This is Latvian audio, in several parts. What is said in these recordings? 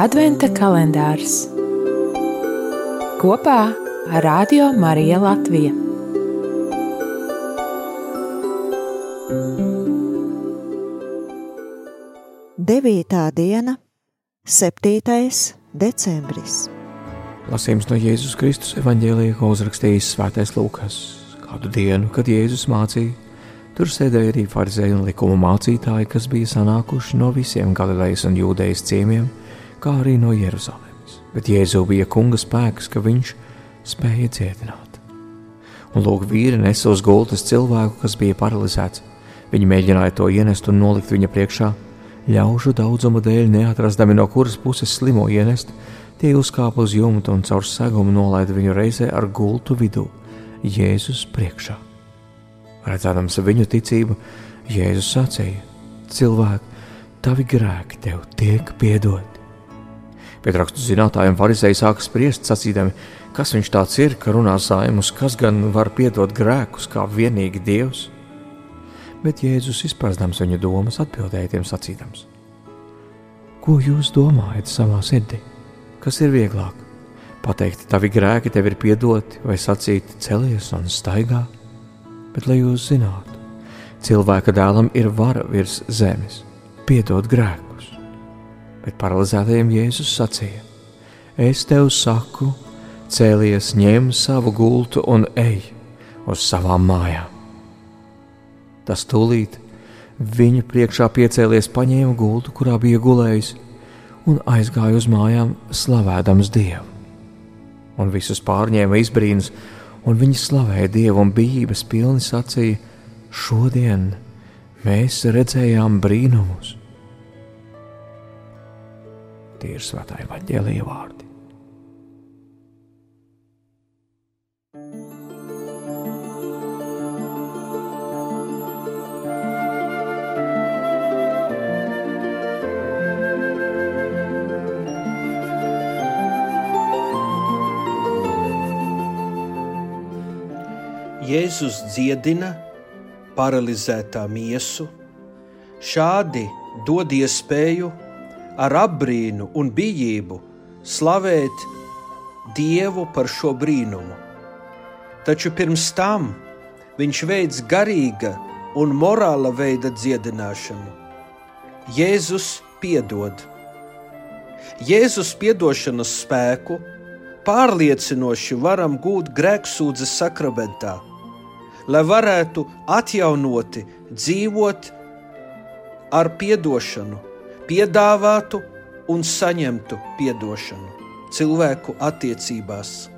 Adventa kalendārs kopā ar Radio Mariju Latviju. Devītā diena, 7. decembris. Lasījums no Jēzus Kristus evanģēlīja, ko uzrakstījis Svētais Lūkas. Kādu dienu, kad Jēzus mācīja, tur sēdēja arī farizēji un likuma mācītāji, kas bija sanākuši no visiem Galilejas un Jūdejas ciemiemiem kā arī no Jeruzalemes. Bet Jēzu bija kunga spēks, ka viņš spēja dziedināt. Un lūk, vīri nesa uz gultas cilvēku, kas bija paralizēts. Viņi mēģināja to ienest un nolikt viņa priekšā. Ļaužu daudzuma dēļ, neatrastami no kuras puses slimo ienest, tie uzkāpa uz jumta un caur segumu nolaida viņu reizē ar gultu vidū, Jēzus priekšā. Redzēdams viņu ticību, Jēzus sacīja: Cilvēki, tavi grēki tev tiek piedoti. Bet rakstu zinātāji un farizēji sāka spriest, sacīdami, kas viņš tāds ir, ka runā saimus, kas gan var piedot grēkus kā vienīgi Dievs. Bet Jēzus izpratdams viņu domas, atbildēja tiem sacīdams: Ko jūs domājat savā sirdī? Kas ir vieglāk? Pateikt, tavi grēki tev ir piedoti, vai sacīt, celies un staigā? Bet, lai jūs zinātu, cilvēka dēlam ir vara virs zemes, piedot grēku bet paralizētajiem Jēzus sacīja: Es tev saku, cēlies, ņem savu gultu un ej uz savām mājām. Tas tūlīt viņa priekšā piecēlies, paņēma gultu, kurā bija gulējis, un aizgāja uz mājām, slavēdams Dievu. Un visus pārņēma izbrīns, un viņi slavēja Dievu un bijības pilni sacīja: Šodien mēs redzējām brīnumus! Tie ir svētā evaņģēlīja vārdi. Jēzus dziedina paralizētā miesu, šādi dod iespēju ar apbrīnu un bijību slavēt Dievu par šo brīnumu. Taču pirms tam viņš veids garīga un morāla veida dziedināšanu. Jēzus piedod. Jēzus piedošanas spēku pārliecinoši varam gūt grēksūdzes sakramentā, lai varētu atjaunoti dzīvot ar piedošanu piedāvātu un saņemtu atdošanu cilvēku attiecībās.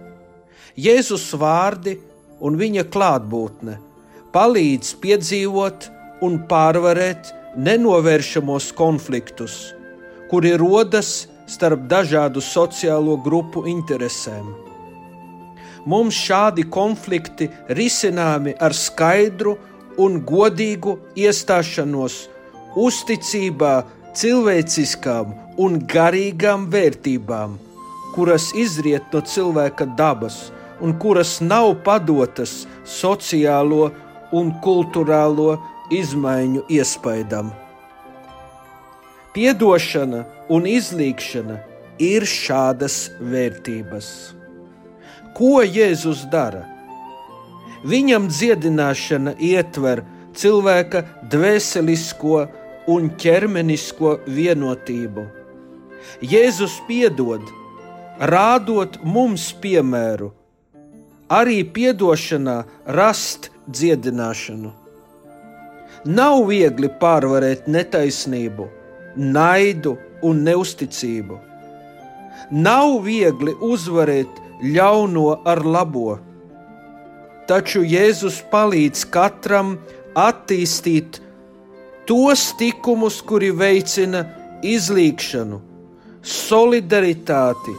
Jēzus vārdi un viņa klātbūtne palīdz piedzīvot un pārvarēt nenovēršamos konfliktus, kuri rodas starp dažādu sociālo grupu interesēm. Mums šādi konflikti risināmi ar skaidru un godīgu iestāšanos uzticībā cilvēciskām un garīgām vērtībām, kuras izriet no cilvēka dabas un kuras nav padotas sociālo un kultūrālo izmaiņu iespaidam. Piedošana un izlīgšana ir šādas vērtības. Ko Jēzus dara? Viņam dziedināšana ietver cilvēka dvēselisko un ķermenisko vienotību. Jēzus piedod, rādot mums piemēru, arī piedošanā rast dziedināšanu. Nav viegli pārvarēt netaisnību, naidu un neusticību. Nav viegli uzvarēt ļauno ar labo, taču Jēzus palīdz katram attīstīt tos tikumus, kuri veicina izlīgšanu, solidaritāti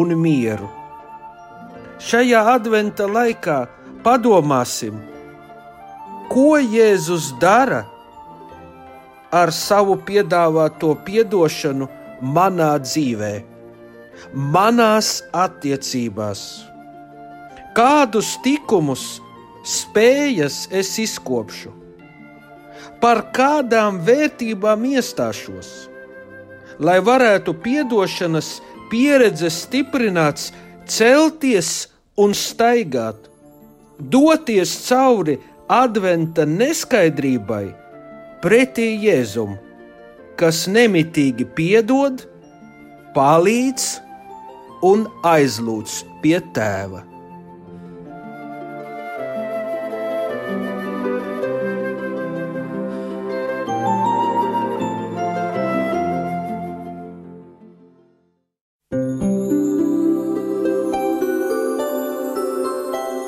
un mieru. Šajā adventa laikā padomāsim, ko Jēzus dara ar savu piedāvāto atdošanu manā dzīvē, manās attiecībās. Kādus tikumus, spējas es izkopšu? Par kādām vērtībām iestāšos, lai varētu piedošanas pieredzes stiprināts, celties un staigāt, doties cauri adventa neskaidrībai pretī Jēzum, kas nemitīgi piedod, palīdz un aizlūdz pie tēva.